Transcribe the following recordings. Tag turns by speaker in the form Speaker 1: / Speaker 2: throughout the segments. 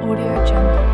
Speaker 1: Audio Jungle.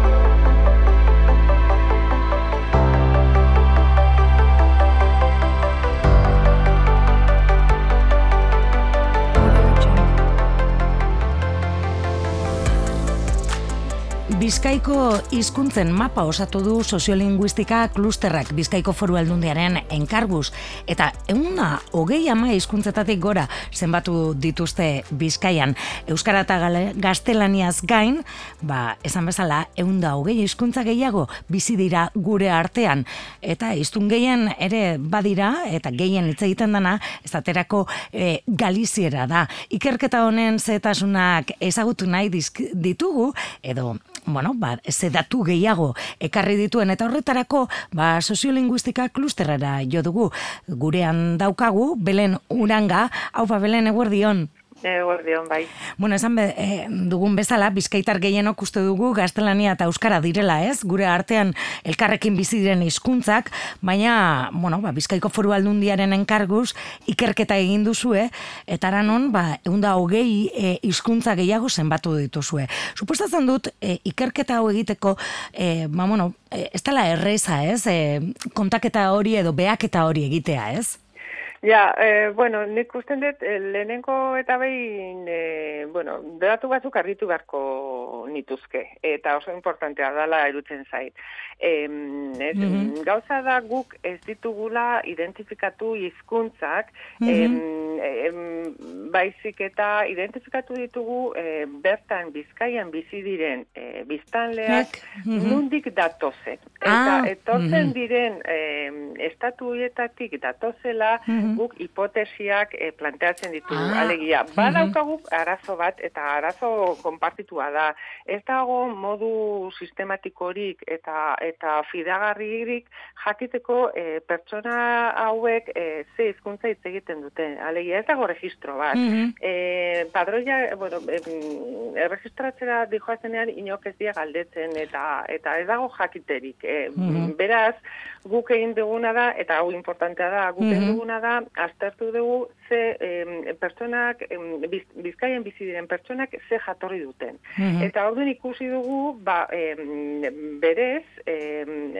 Speaker 2: Bizkaiko hizkuntzen mapa osatu du soziolinguistika klusterrak Bizkaiko foru aldundiaren enkarguz eta euna hogei ama hizkuntzetatik gora zenbatu dituzte Bizkaian. Euskara eta gaztelaniaz gain, ba, esan bezala, eunda hogei hizkuntza gehiago bizi dira gure artean. Eta hiztun gehien ere badira, eta gehien hitz egiten dana, ez aterako e, galiziera da. Ikerketa honen zetasunak ezagutu nahi ditugu, edo bueno, ba, ze datu gehiago ekarri dituen eta horretarako ba, soziolinguistika klusterrara jo dugu. Gurean daukagu, Belen Uranga, haupa Belen eguerdion.
Speaker 3: Eguerdion, bai.
Speaker 2: Bueno, esan be, eh, dugun bezala, bizkaitar gehienok uste dugu gaztelania eta euskara direla, ez? Gure artean elkarrekin bizi diren hizkuntzak, baina, bueno, ba, bizkaiko foru aldundiaren enkarguz, ikerketa egin duzue, eta aranon, ba, eunda hogei eh, hizkuntza gehiago zenbatu dituzue. Supostatzen dut, eh, ikerketa hau egiteko, eh, ba, bueno, eh, ez dela erreza, ez? Eh, kontaketa hori edo beaketa hori egitea, ez?
Speaker 3: Ja, eh, bueno, nik usten dut, eh, lehenengo eta behin, eh, bueno, datu batzuk argitu beharko nituzke, eta oso importantea dala erutzen zait. Em, ez,
Speaker 2: Mhm.
Speaker 3: Gauza da guk ez ditugula identifikatu hizkuntzak,
Speaker 2: Mhm.
Speaker 3: em, em, baizik eta identifikatu ditugu eh, bertan bizkaian bizi diren eh, biztanleak
Speaker 2: Mhm.
Speaker 3: nundik datozen. Eta
Speaker 2: Ah,
Speaker 3: etortzen
Speaker 2: mhm.
Speaker 3: diren em, estatu horietatik datozela
Speaker 2: Mhm.
Speaker 3: Guk hipotesiak eh, planteatzen ditugu.
Speaker 2: Ah,
Speaker 3: Alegia, badaukagu arazo bat eta arazo konpartitua da. Ez dago modu sistematikorik eta eta fidagarririk jakiteko eh, pertsona hauek eh, ze hizkuntza hitz egiten duten. Alegia, ez dago registro bat.
Speaker 2: Mhm.
Speaker 3: Eh, padroia, bueno, em, erregistratzera dijoazenean inok ez dia galdetzen eta eta ez dago jakiterik. Eh,
Speaker 2: Mhm.
Speaker 3: Beraz, guk egin duguna da, eta hau importantea da, guk egin
Speaker 2: Mhm.
Speaker 3: duguna da, aztertu dugu ze em, pertsonak, em, biz, bizkaien bizi diren pertsonak ze jatorri duten.
Speaker 2: Mhm.
Speaker 3: Eta orduan ikusi dugu, ba, em, berez, em,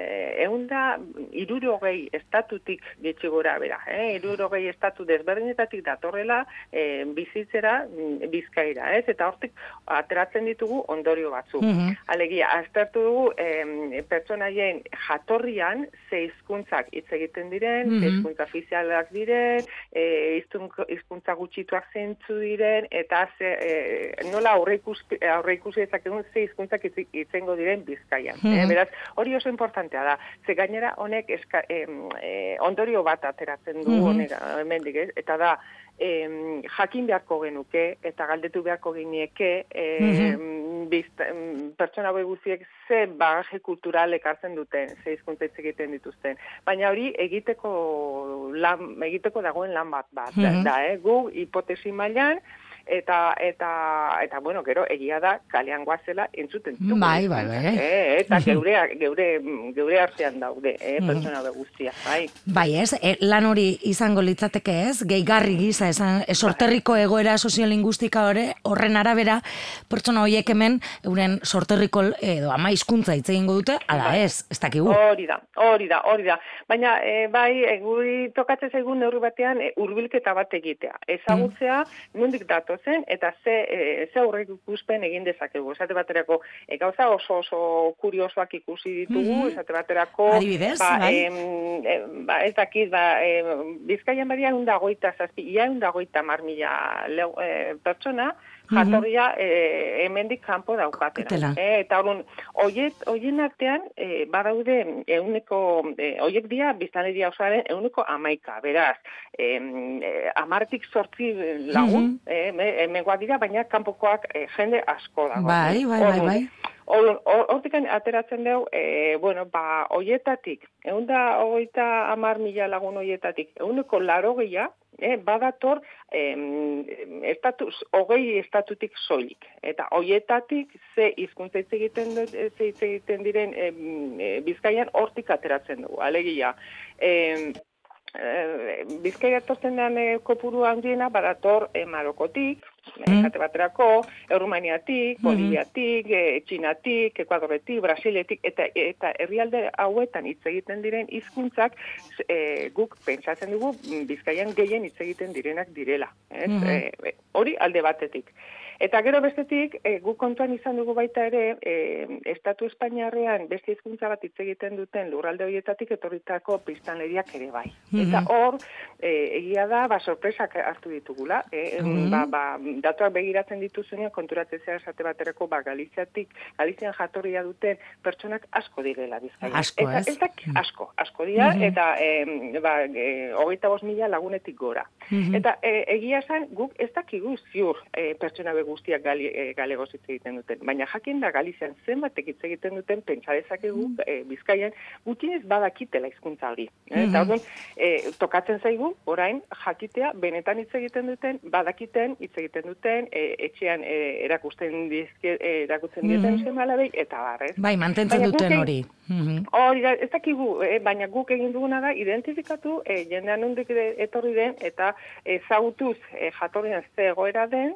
Speaker 3: eunda irurogei estatutik getxi gora bera, eh? irurogei estatu desberdinetatik datorrela em, bizitzera mm, bizkaira, ez? Eta hortik ateratzen ditugu ondorio batzuk.
Speaker 2: Mhm.
Speaker 3: Alegia, aztertu dugu em, pertsonaien jatorrian ze hizkuntzak hitz egiten diren, ze
Speaker 2: Mhm.
Speaker 3: hizkuntza ofizialak diren, e, hizkuntza gutxituak zeintzu diren, eta ze, e, nola aurre ikusi, aurre dezakegun ze hizkuntzak hitzengo diren bizkaian.
Speaker 2: Mhm.
Speaker 3: Eh, beraz, hori oso importantea da. Ze gainera honek eska, em, e, ondorio bat ateratzen du
Speaker 2: Mhm.
Speaker 3: honek hemendik, ez? eta da, em, jakin beharko genuke eta galdetu beharko ginieke em, bizt, pertsona hauek guztiek ze bagaje kultural ekartzen duten, ze hizkuntza hitz egiten dituzten. Baina hori egiteko lan, egiteko dagoen lan bat bat da,
Speaker 2: Mhm.
Speaker 3: da, eh? gu hipotesi mailan eta eta eta bueno, gero egia da kalean goazela entzuten ditugu.
Speaker 2: Bai, bai, bai.
Speaker 3: Eh, eta geure geure geure artean daude, eh, pertsona hauek guztia, bai.
Speaker 2: Bai, ez, e, lan hori izango litzateke ez, gehigarri giza, esan, e, sorterriko egoera soziolinguistika hori, horren arabera, pertsona horiek hemen, euren sorterriko edo ama hizkuntza hitz egingo dute, ala
Speaker 3: Bai.
Speaker 2: ez, ez dakigu.
Speaker 3: Hori da, hori da, hori da. Baina, e, bai, guri tokatzen zaigun neurri batean e, bat egitea. Ezagutzea, nondik datozen, eta ze, e, ze aurre ikuspen egin dezakegu. Esate baterako, e, gauza oso oso kuriosoak ikusi ditugu,
Speaker 2: Mhm.
Speaker 3: esate baterako,
Speaker 2: Adibidez,
Speaker 3: ba,
Speaker 2: bai.
Speaker 3: em, em, ba, ez dakit, ba, e, bizkaian badia undagoita, zazpi, ia undagoita mar mila leu, e, pertsona, jatorria e, hemendik kanpo daukatela. Eh, eta hoiet, hoien artean, e, badaude euneko, e, hoiek dia, biztaneria osaren euneko amaika, beraz, em, e, amartik sortzi lagun, eh, me- dira, baina kanpokoak e, jende asko dago.
Speaker 2: Bai, bai, bai, bai.
Speaker 3: Orduan, hor- hortik ateratzen dugu, e, bueno, ba, hoietatik, eunda hogeita amar mila lagun hoietatik, euneko laro gehiago, eh, badator em, estatus, hogei estatutik soilik. Eta hoietatik ze hizkuntza hitz egiten, ze hitz egiten diren em, e, bizkaian hortik ateratzen dugu, alegia. Em, e, Bizkaia etortzen den e, kopuru handiena badator e, Marokotik, Esate baterako, Errumaniatik, Boliviatik, eh, Txinatik, Ekuadoretik, Brasiletik, eta eta herrialde hauetan hitz egiten diren hizkuntzak eh, guk pentsatzen dugu mm, Bizkaian gehien hitz egiten direnak direla. Ez?
Speaker 2: Mhm.
Speaker 3: Eh, hori alde batetik. Eta gero bestetik, e, guk kontuan izan dugu baita ere, e, Estatu Espainiarrean beste hizkuntza bat hitz egiten duten lurralde horietatik etorritako biztanleriak ere bai. Eta hor, e, egia da, ba, sorpresak hartu ditugula. E,
Speaker 2: Mhm.
Speaker 3: ba, ba, datuak begiratzen dituzunean, konturatzen zera esate baterako, ba, Galiziatik, Galizian jatorria duten pertsonak asko direla bizkaian.
Speaker 2: Asko,
Speaker 3: eta,
Speaker 2: ez?
Speaker 3: Ez dak- asko, asko dira,
Speaker 2: Mhm.
Speaker 3: eta e, ba, e, hogeita bost mila lagunetik gora.
Speaker 2: Mhm.
Speaker 3: Eta e, egia esan, guk ez dakigu ziur e, pertsona guztiak gali, e, galegoz hitz egiten duten. Baina jakin da Galizian zenbatek hitz egiten duten, pentsa dezakegu e, Bizkaian gutxienez badakitela hizkuntza hori. Eh? Eta orduan, e, tokatzen zaigu, orain, jakitea, benetan hitz egiten duten, badakiten, hitz egiten duten, e, etxean e, erakusten dizke, e, erakutzen dieten
Speaker 2: Mhm.
Speaker 3: seme-alabei, eta bar, ez?
Speaker 2: Bai, mantentzen
Speaker 3: Baina
Speaker 2: duten hori. Mhm.
Speaker 3: Hori da, ez dakigu, eh, baina guk egin duguna da identifikatu eh, jendean ere etorri den eta ezagutuz eh, jatorrian ze egoera den,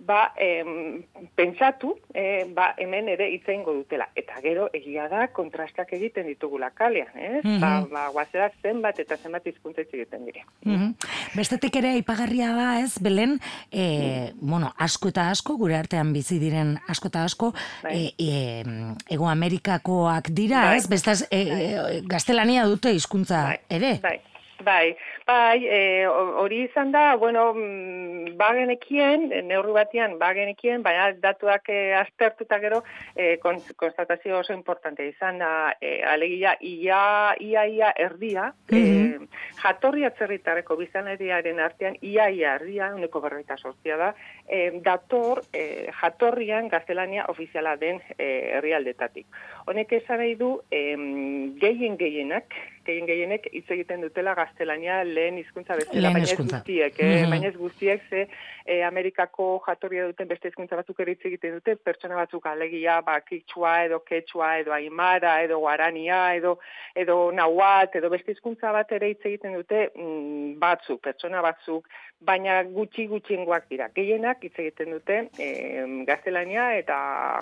Speaker 3: ba, em, pentsatu, eh, ba, hemen ere hitz egingo dutela. Eta gero, egia da, kontrastak egiten ditugula kalean, ez?
Speaker 2: Mhm.
Speaker 3: Ba, ba, guazera zenbat eta zenbat hizkuntza hitz egiten dire.
Speaker 2: Mhm. Bestetik ere aipagarria da, ez, Belen, e, bueno, asko eta asko, gure artean bizi diren asko eta asko,
Speaker 3: Bai.
Speaker 2: e, e, Ego Amerikakoak dira,
Speaker 3: Bai.
Speaker 2: ez, bestaz, e, e, gaztelania dute hizkuntza
Speaker 3: Bai,
Speaker 2: ere.
Speaker 3: Bai, bai, bai, e, hori izan da, bueno, mm, bagenekien, e, neurri batian bagenekien, baina datuak e, aztertu eta gero, e, kon, konstatazio oso importante izan da, e, alegia, ia, ia, ia erdia, e, jatorri atzerritarreko bizaneriaren artean, ia, ia erdia, uneko berroita sortzia da, e, dator e, jatorrian gaztelania ofiziala den e, herrialdetatik. Honek esan nahi du, em, gehien gehienak, gehien gehienek hitz egiten dutela gaztelania lehen hizkuntza bezala, baina ez guztiek, eh?
Speaker 2: Mhm.
Speaker 3: baina ez guztiek, ze eh, Amerikako jatorria duten beste hizkuntza batzuk ere hitz egiten dute, pertsona batzuk alegia, ba, kitxua edo ketxua edo aimara edo guarania edo edo nahuat edo beste hizkuntza bat ere hitz egiten dute mm, batzuk, pertsona batzuk, baina gutxi gutxiengoak dira. Gehienak hitz egiten dute eh, gaztelania eta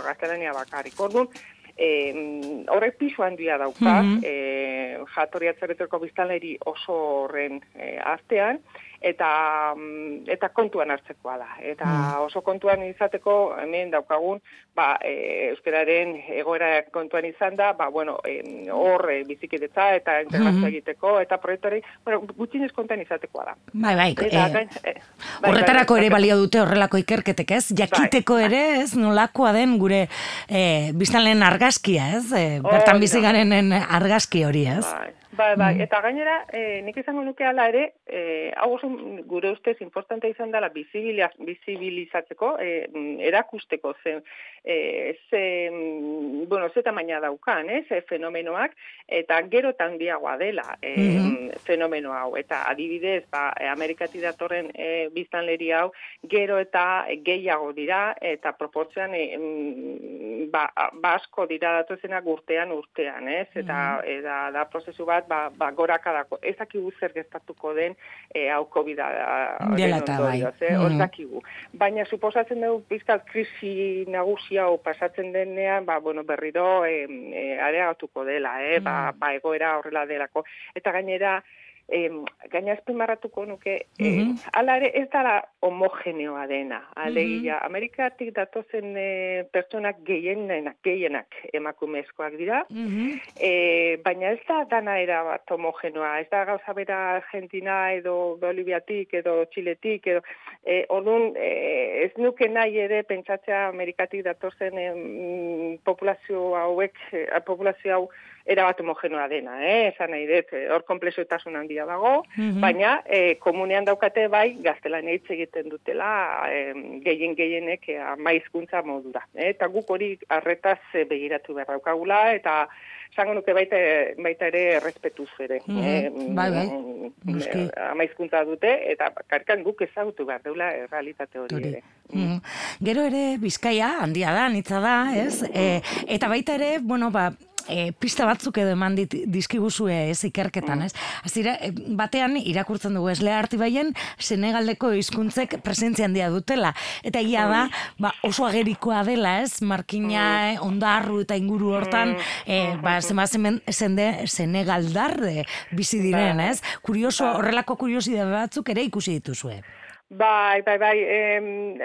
Speaker 3: gaztelania bakarrik. Orduan, eh, horrek pisu handia dauka,
Speaker 2: Mhm.
Speaker 3: eh, jatorri atzerretako biztanleri oso horren eh, artean, eta mm, eta kontuan hartzekoa da. Eta
Speaker 2: Mm.
Speaker 3: oso kontuan izateko hemen daukagun, ba, e, euskararen egoera kontuan izan da, ba, bueno, hor e, bizikidetza eta integrazio
Speaker 2: Mhm.
Speaker 3: egiteko, eta proiektuari, bueno, gutxinez kontuan izatekoa da.
Speaker 2: Bai, bai,
Speaker 3: Eta,
Speaker 2: e,
Speaker 3: gain- e, bai,
Speaker 2: Horretarako
Speaker 3: bai,
Speaker 2: ere
Speaker 3: bai,
Speaker 2: balio dute horrelako ikerketek, ez? Jakiteko
Speaker 3: Bai,
Speaker 2: ere, ez, nolakoa den gure e, biztanleen argazkia, ez? E, bertan bizi argazki hori, ez?
Speaker 3: Bai, bai, bai.
Speaker 2: Mm.
Speaker 3: eta gainera, e, nik izango nuke ala ere, e, hau oso gure ustez importante izan dela bizibilizatzeko, e, mm, erakusteko ze, e, ze, mm, bueno, ze tamaina daukan, ez, e, fenomenoak, eta gero eta handiagoa dela e,
Speaker 2: Mhm.
Speaker 3: fenomeno hau. Eta adibidez, ba, Amerikatik datorren e, biztanleri hau, gero eta gehiago dira, eta proportzioan e, mm, ba, ba asko dira datozenak urtean urtean, ez? Eta, eta da prozesu bat, ba, ba gorakadako. Ez dakigu zer gertatuko den e, hau covid
Speaker 2: Dela eta bai.
Speaker 3: Hor
Speaker 2: Mhm.
Speaker 3: dakigu. Baina suposatzen dugu pizkat krisi nagusi hau pasatzen denean, ba, bueno, berriro e, e, areagatuko dela, eh? ba, ba, egoera horrela delako. Eta gainera, em, gaina azpimarratuko nuke,
Speaker 2: Mhm.
Speaker 3: ala ere ez dara homogeneoa dena. Alegia, Amerikatik datozen e, pertsonak gehienak, gehienak emakumezkoak dira,
Speaker 2: Mhm.
Speaker 3: E, baina ez da dana era bat homogenoa, ez da gauza bera Argentina edo Boliviatik edo Txiletik edo e, orduan e, ez nuke nahi ere pentsatzea Amerikatik datozen em, populazio hauek, e, populazio hau era bat homogenoa dena, eh? esan nahi dut, e, hor komplexotasun handia dago,
Speaker 2: Mhm.
Speaker 3: baina e, komunean daukate bai gaztelania hitz egiten dutela em, gehien gehienek e, ama hizkuntza modura. Eh? Eta guk hori arretaz e, begiratu behar daukagula, eta esango nuke baita, baita ere errespetuz ere.
Speaker 2: Mhm.
Speaker 3: Eh,
Speaker 2: Bai, bai.
Speaker 3: mm,
Speaker 2: Noski.
Speaker 3: eh, ama hizkuntza dute, eta karkan guk ezagutu behar deula realitate hori
Speaker 2: Hori.
Speaker 3: ere.
Speaker 2: Mm. Gero ere Bizkaia handia da, nitza da, ez? E, eta baita ere, bueno, ba, e, pista batzuk edo eman dit, dizkiguzue ez ikerketan, ez? Azira, e, batean irakurtzen dugu ez artibaien Senegaldeko hizkuntzek presentzia handia dutela. Eta egia da, ba, oso agerikoa dela, ez? Markina, eh, ondarru eta inguru hortan, e, ba, zema zende, Senegaldar bizi diren, ez? Kurioso, horrelako kuriosidade batzuk ere ikusi dituzue.
Speaker 3: Bai, bai, bai, em,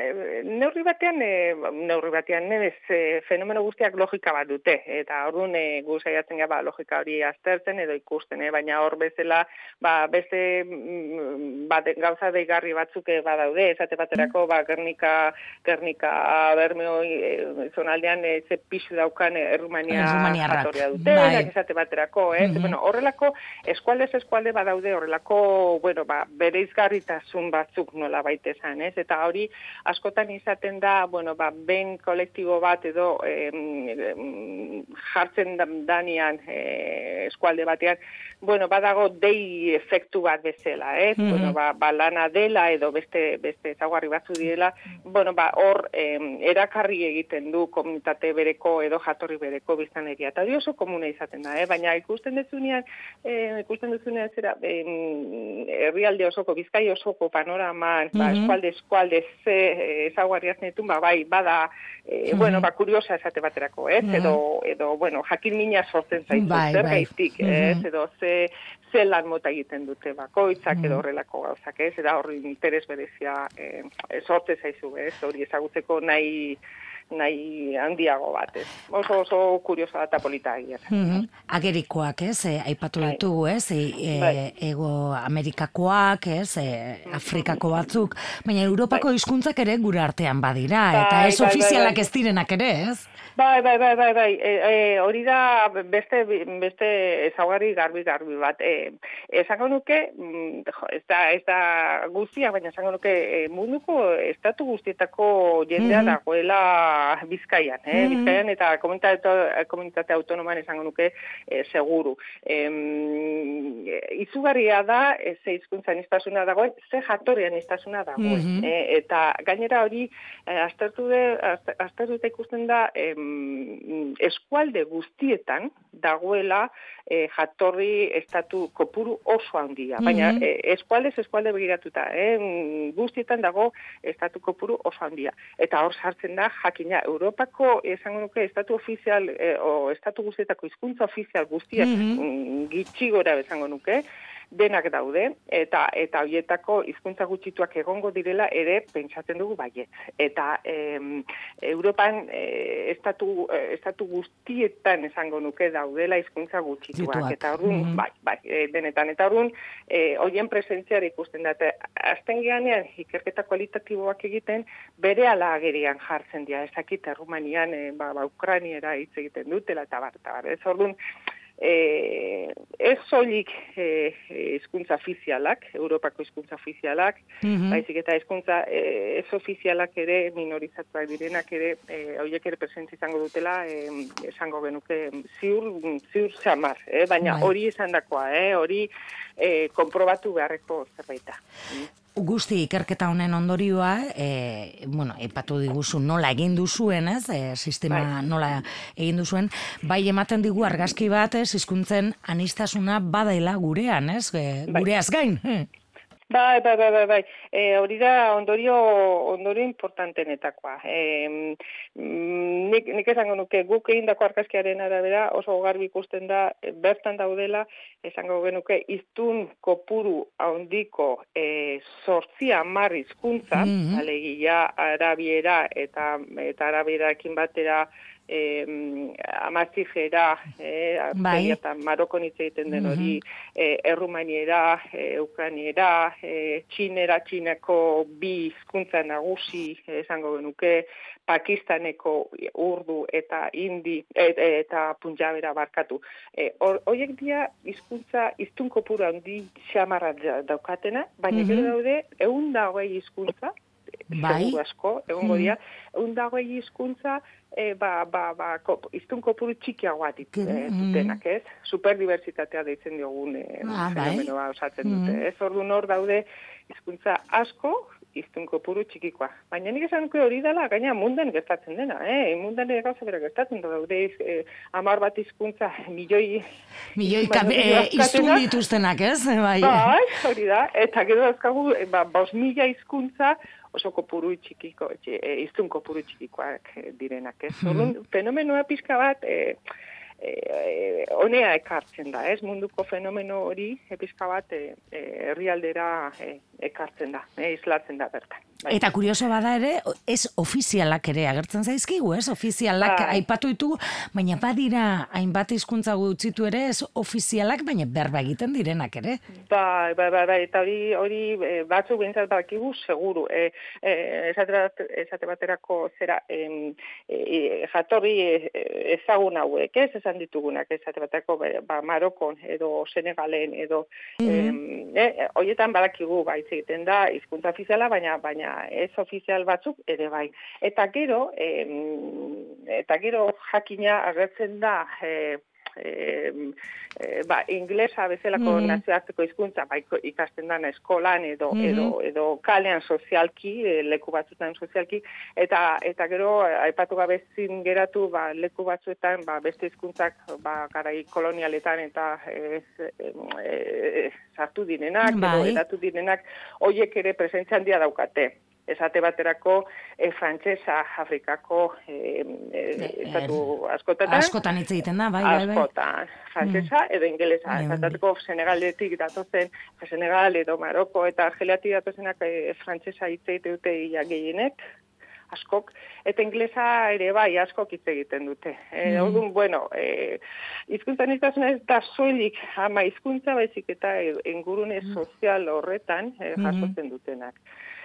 Speaker 3: neurri batean, e, neurri batean, ez, e, fenomeno guztiak logika bat dute, eta orduan e, gu saiatzen gara ba, logika hori aztertzen edo ikusten, e, baina hor bezala, ba, beste mm, ba, de, gauza deigarri batzuk e, badaude, esate baterako, ba, Gernika, Gernika Bermeo e, zonaldean e, ze pixu daukan e, Errumania jatoria dute, bai. esate baterako, eh? Mm bueno, horrelako, eskualdez eskualde badaude, horrelako, bueno, ba, bere izgarritasun batzuk, nola nola baita esan, ez? Eta hori askotan izaten da, bueno, ba, ben kolektibo bat edo em, jartzen danian e, eskualde batean, bueno, badago dei efektu bat bezala, ez? Mm Bueno, ba, ba, lana dela edo beste beste zaguarri batzu direla, bueno, ba, hor em, erakarri egiten du komunitate bereko edo jatorri bereko biztaneria. Eta oso komune izaten da, eh? baina ikusten duzunean, eh, ikusten duzunean zera, herrialde osoko, bizkai osoko panorama ba, eskualde, eskualde, ze eh, ezaguarriaz netun, ba, bai, bada, e, bueno, ba, kuriosa esate baterako, ez? Edo, edo, bueno, jakin mina sortzen zaitu, bai, zer bai. gaiztik, ez? Edo, ze, ze lan mota egiten dute bakoitzak edo horrelako gauzak, ez? Eta horri interes berezia e, sortze zaizu, ez? Hori ezagutzeko nahi, nahi handiago bat, ez. Oso, oso kuriosa eta polita egia.
Speaker 2: Mm Agerikoak, ez, e, aipatu bai. ditugu, ez, e, e, ego Amerikakoak, ez, e, Afrikako batzuk, baina Europako bai. hizkuntzak ere gure artean badira, bai, eta ez bai, ofizialak bai, bai. ez direnak ere, ez?
Speaker 3: Bai, bai, bai, bai, bai. E, e, hori da beste, beste ezaugarri garbi garbi bat. E, esango nuke, mm, ez da, ez da guztia, baina esango nuke e, munduko estatu guztietako jendea mm -hmm. dagoela bizkaian, eh? Mm bizkaian eta komunitate, komunitate autonoman esango nuke e, seguru. E, izugarria da, e, ze izkuntza niztasuna dagoen, ze jatorian niztasuna dagoen. Mm -hmm. e, eta gainera hori, e, aztertu, de, aztertu ikusten da, e, Mm, eskualde guztietan dagoela e, jatorri estatu kopuru oso handia. Baina mm eskualdez eskualde begiratuta, eh? guztietan dago estatu kopuru oso handia. Eta hor sartzen da, jakina, Europako esango nuke estatu ofizial, e, o estatu guztietako hizkuntza ofizial guztiak mm -hmm. gitxigora bezango nuke, denak daude eta eta hoietako hizkuntza gutxituak egongo direla ere pentsatzen dugu baiet. Eta em, Europan e, estatu e, estatu guztietan esango nuke daudela hizkuntza gutxituak. Eta orrun mm -hmm. bai bai e, denetan. Eta orrun eh hoien presentziare ikusten da azten geanean ikerketa kualitatiboak egiten bere ala agerian jartzen dira. Ezakite Rumanian e, ba, ba Ukrainiera hitz egiten dutela eta bar eta bar. Ez orrun e, ez soilik e, hizkuntza ofizialak, Europako hizkuntza ofizialak, mm baizik eta hizkuntza e, ez ofizialak ere minorizatuak direnak ere e, horiek ere presentzi izango dutela e, esango genuke ziur ziur samar, eh? baina bai. hori esandakoa, eh? hori e, konprobatu beharreko zerbaita.
Speaker 2: Guzti ikerketa honen ondorioa, e, bueno, epatu diguzu nola egin duzuen, ez? E, sistema bai. nola egin duzuen, bai ematen digu argazki bat, ez, hizkuntzen anistasuna badaila gurean, ez? E, bai. Gureaz gain.
Speaker 3: Bai, bai, bai, bai, bai. E, hori da ondorio, ondorio importantenetakoa. E, nik, nik esango nuke guk egin dako arkaskiaren arabera oso garbi ikusten da bertan daudela esango genuke iztun kopuru haundiko e, sortzia marrizkuntza, mm -hmm. alegia arabiera eta, eta arabierakin batera eh, amazijera, eh, bai. eta maroko egiten den hori, eh, errumaniera, eh, ukraniera, eh, txinera, txineko bi hizkuntza nagusi esango genuke, Pakistaneko urdu eta indi et, eta punjabera barkatu. E, Hoiek dia hizkuntza iztunko pura handi xamarra daukatena, baina mm -hmm. daude egun dagoei hizkuntza, bai. asko, egongo dia, egun dagoei hizkuntza e, ba, ba, ba, kop, iztun kopuru txikiagoa dit, e, dutenak, ez? Superdiversitatea deitzen diogun e, ah, bai. fenomenoa osatzen dute, mm. ez? Ordu nor daude hizkuntza asko, iztun kopuru txikikoa. Baina nik esan hori dela, gaina mundan gertatzen dena, eh? Mundan ere gauza bera gertatzen da, daude eh, amar bat hizkuntza milioi...
Speaker 2: Milioi eh, iztun dituztenak, ez? Bai.
Speaker 3: Bai, hori da. Eta gero dauzkagu, eh, ba, bos mila hizkuntza oso kopuru txikiko, e, iztun kopuru txikikoak eh, direnak, ez? Orduan, fenomenoa pixka bat, e, e, honea ekartzen da, ez? Munduko fenomeno hori, e, pixka bat, e, e, herrialdera e, ekartzen da, e, islatzen da bertan. Bai.
Speaker 2: Eta kurioso bada ere, ez ofizialak ere agertzen zaizkigu, ez? Ofizialak
Speaker 3: Bai.
Speaker 2: aipatu ditugu, baina badira hainbat hizkuntza gutxitu ere, ez ofizialak, baina berba egiten direnak ere.
Speaker 3: Bai, bai, bai, bai, eta hori, hori e, batzuk bintzat badakigu, seguru. E, e, esate, bat, esate baterako zera, em, e, e, jatorri e, ezagun hauek, ez, esan ditugunak, esate baterako, be, ba, Marokon, edo Senegalen, edo, em, e, hoietan badakigu, ba, egiten da, hizkuntza ofiziala, baina, baina ez ofizial batzuk ere bai. Eta gero, em, eta gero jakina agertzen da, e, e, ba, inglesa bezalako
Speaker 2: Mhm.
Speaker 3: nazioarteko hizkuntza ba, ikasten dana eskolan edo
Speaker 2: Mhm.
Speaker 3: edo edo kalean sozialki, e, leku batzuetan sozialki eta eta gero eh, aipatu gabe ezin geratu ba, leku batzuetan ba, beste hizkuntzak ba, garai kolonialetan eta ez, sartu direnak edo
Speaker 2: Bai.
Speaker 3: edatu direnak hoiek ere presentzia handia daukate. Esate baterako e, frantsesa Afrikako e, e, estatu askotatan
Speaker 2: Askotan hitz egiten da, bai, bai, bai.
Speaker 3: askotan, frantsesa edo ingelesa.
Speaker 2: Bai, bai.
Speaker 3: Esateko Senegaletik datozen, Senegal edo Maroko eta Argeliatik datozenak e, frantsesa hitz egite dute ia gehienek, askok, eta inglesa ere bai askok hitz egiten dute. E,
Speaker 2: Mhm.
Speaker 3: Orduan, bueno, e, aniztasuna ez da soilik ama hizkuntza baizik eta e, ingurune sozial horretan e,
Speaker 2: Mhm.
Speaker 3: jasotzen dutenak.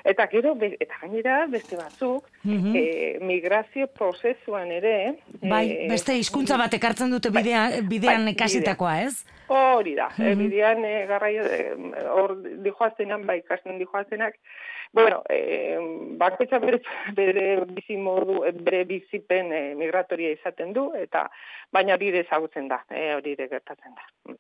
Speaker 3: Eta gero, be- eta gainera beste batzuk,
Speaker 2: Mhm.
Speaker 3: e, migrazio prozesuan ere...
Speaker 2: Bai,
Speaker 3: e,
Speaker 2: beste hizkuntza bat ekartzen dute bidea, bidean
Speaker 3: bai,
Speaker 2: ikasitakoa, ez?
Speaker 3: Hori da, mm
Speaker 2: Mhm.
Speaker 3: bidean e, garraio, e, hor dijoazenan, bai, ikasten dijoazenak, bueno, e, bakoitza bere, bere bizi modu, e, bere bizipen e, migratoria izaten du, eta baina bide ezagutzen da, e, hori gertatzen da.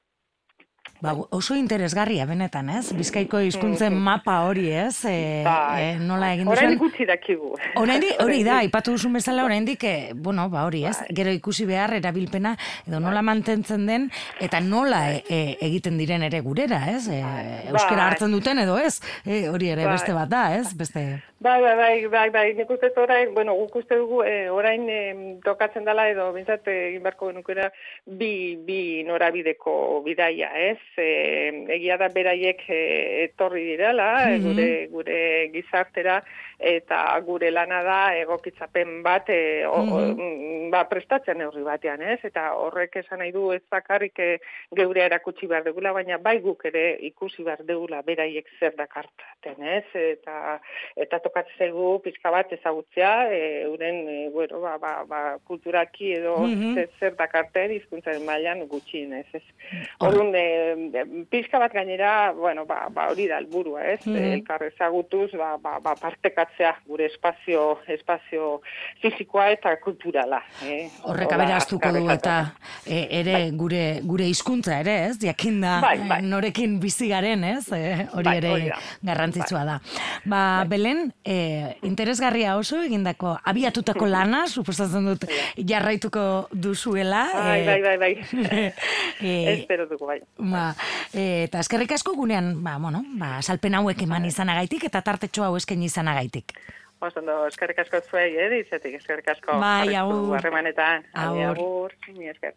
Speaker 2: Ba, oso interesgarria benetan, ez? Bizkaiko hizkuntzen mapa hori, ez? E,
Speaker 3: Bai.
Speaker 2: e, nola egin
Speaker 3: Orain
Speaker 2: duzuen?
Speaker 3: gutxi dakigu.
Speaker 2: Oraindik hori da, aipatu duzun bezala oraindik eh, bueno, ba hori, ez?
Speaker 3: Bai.
Speaker 2: Gero ikusi behar erabilpena edo nola mantentzen den eta nola e, e, egiten diren ere gurera, ez? E, euskara
Speaker 3: Bai.
Speaker 2: hartzen duten edo ez? E, hori ere beste bat da, ez? Beste
Speaker 3: Bai, bai, bai, bai, bai, nik uste orain, bueno, guk uste dugu, e, orain e, tokatzen dela edo bintzat egin beharko genukera bi, bi norabideko bidaia, ez? E, egia da beraiek e, etorri direla, e,
Speaker 2: Mhm.
Speaker 3: gure, gure gizartera, eta gure lana da egokitzapen bat, e, o, o, mm, ba, prestatzen neurri batean, ez? Eta horrek esan nahi du ez bakarrik e, geurea erakutsi behar dugula, baina bai guk ere ikusi behar dugula beraiek zer dakartaten, ez? Eta, eta tokatzen zaigu pizka bat ezagutzea, e, euren, e, bueno, ba, ba, ba, kulturaki edo
Speaker 2: Mhm.
Speaker 3: zer, zer dakarten hizkuntzaren mailan gutxienez, ez?
Speaker 2: Hor-
Speaker 3: Orduan, e, pizka bat gainera, bueno, ba, ba hori da helburua, ez?
Speaker 2: Mhm.
Speaker 3: Elkar ezagutuz, ba, ba, ba, partekatzea gure espazio, espazio fisikoa eta kulturala. Eh?
Speaker 2: horrek
Speaker 3: Hola,
Speaker 2: aberastuko du eta e, ere gure gure hizkuntza ere, ez? Jakinda
Speaker 3: Bai,
Speaker 2: eh,
Speaker 3: bai.
Speaker 2: norekin bizi garen, ez? E, hori
Speaker 3: Bai,
Speaker 2: ere
Speaker 3: hori da.
Speaker 2: garrantzitsua da. Ba, Belen, e, interesgarria oso egindako abiatutako lana, suposatzen dut jarraituko duzuela.
Speaker 3: Bai, bai, bai, bai.
Speaker 2: e,
Speaker 3: Espero dugu, bai.
Speaker 2: Ba, e, eta eskerrik asko gunean, ba, bueno, ba, salpen hauek eman izanagaitik eta tartetxo hau eskaini izanagaitik.
Speaker 3: Oso ondo, eskerrik asko zuei, eh, izetik, eskerrik asko.
Speaker 2: Bai, agur.
Speaker 3: Harremanetan,
Speaker 2: Agur.
Speaker 3: agur, agur, mi esker.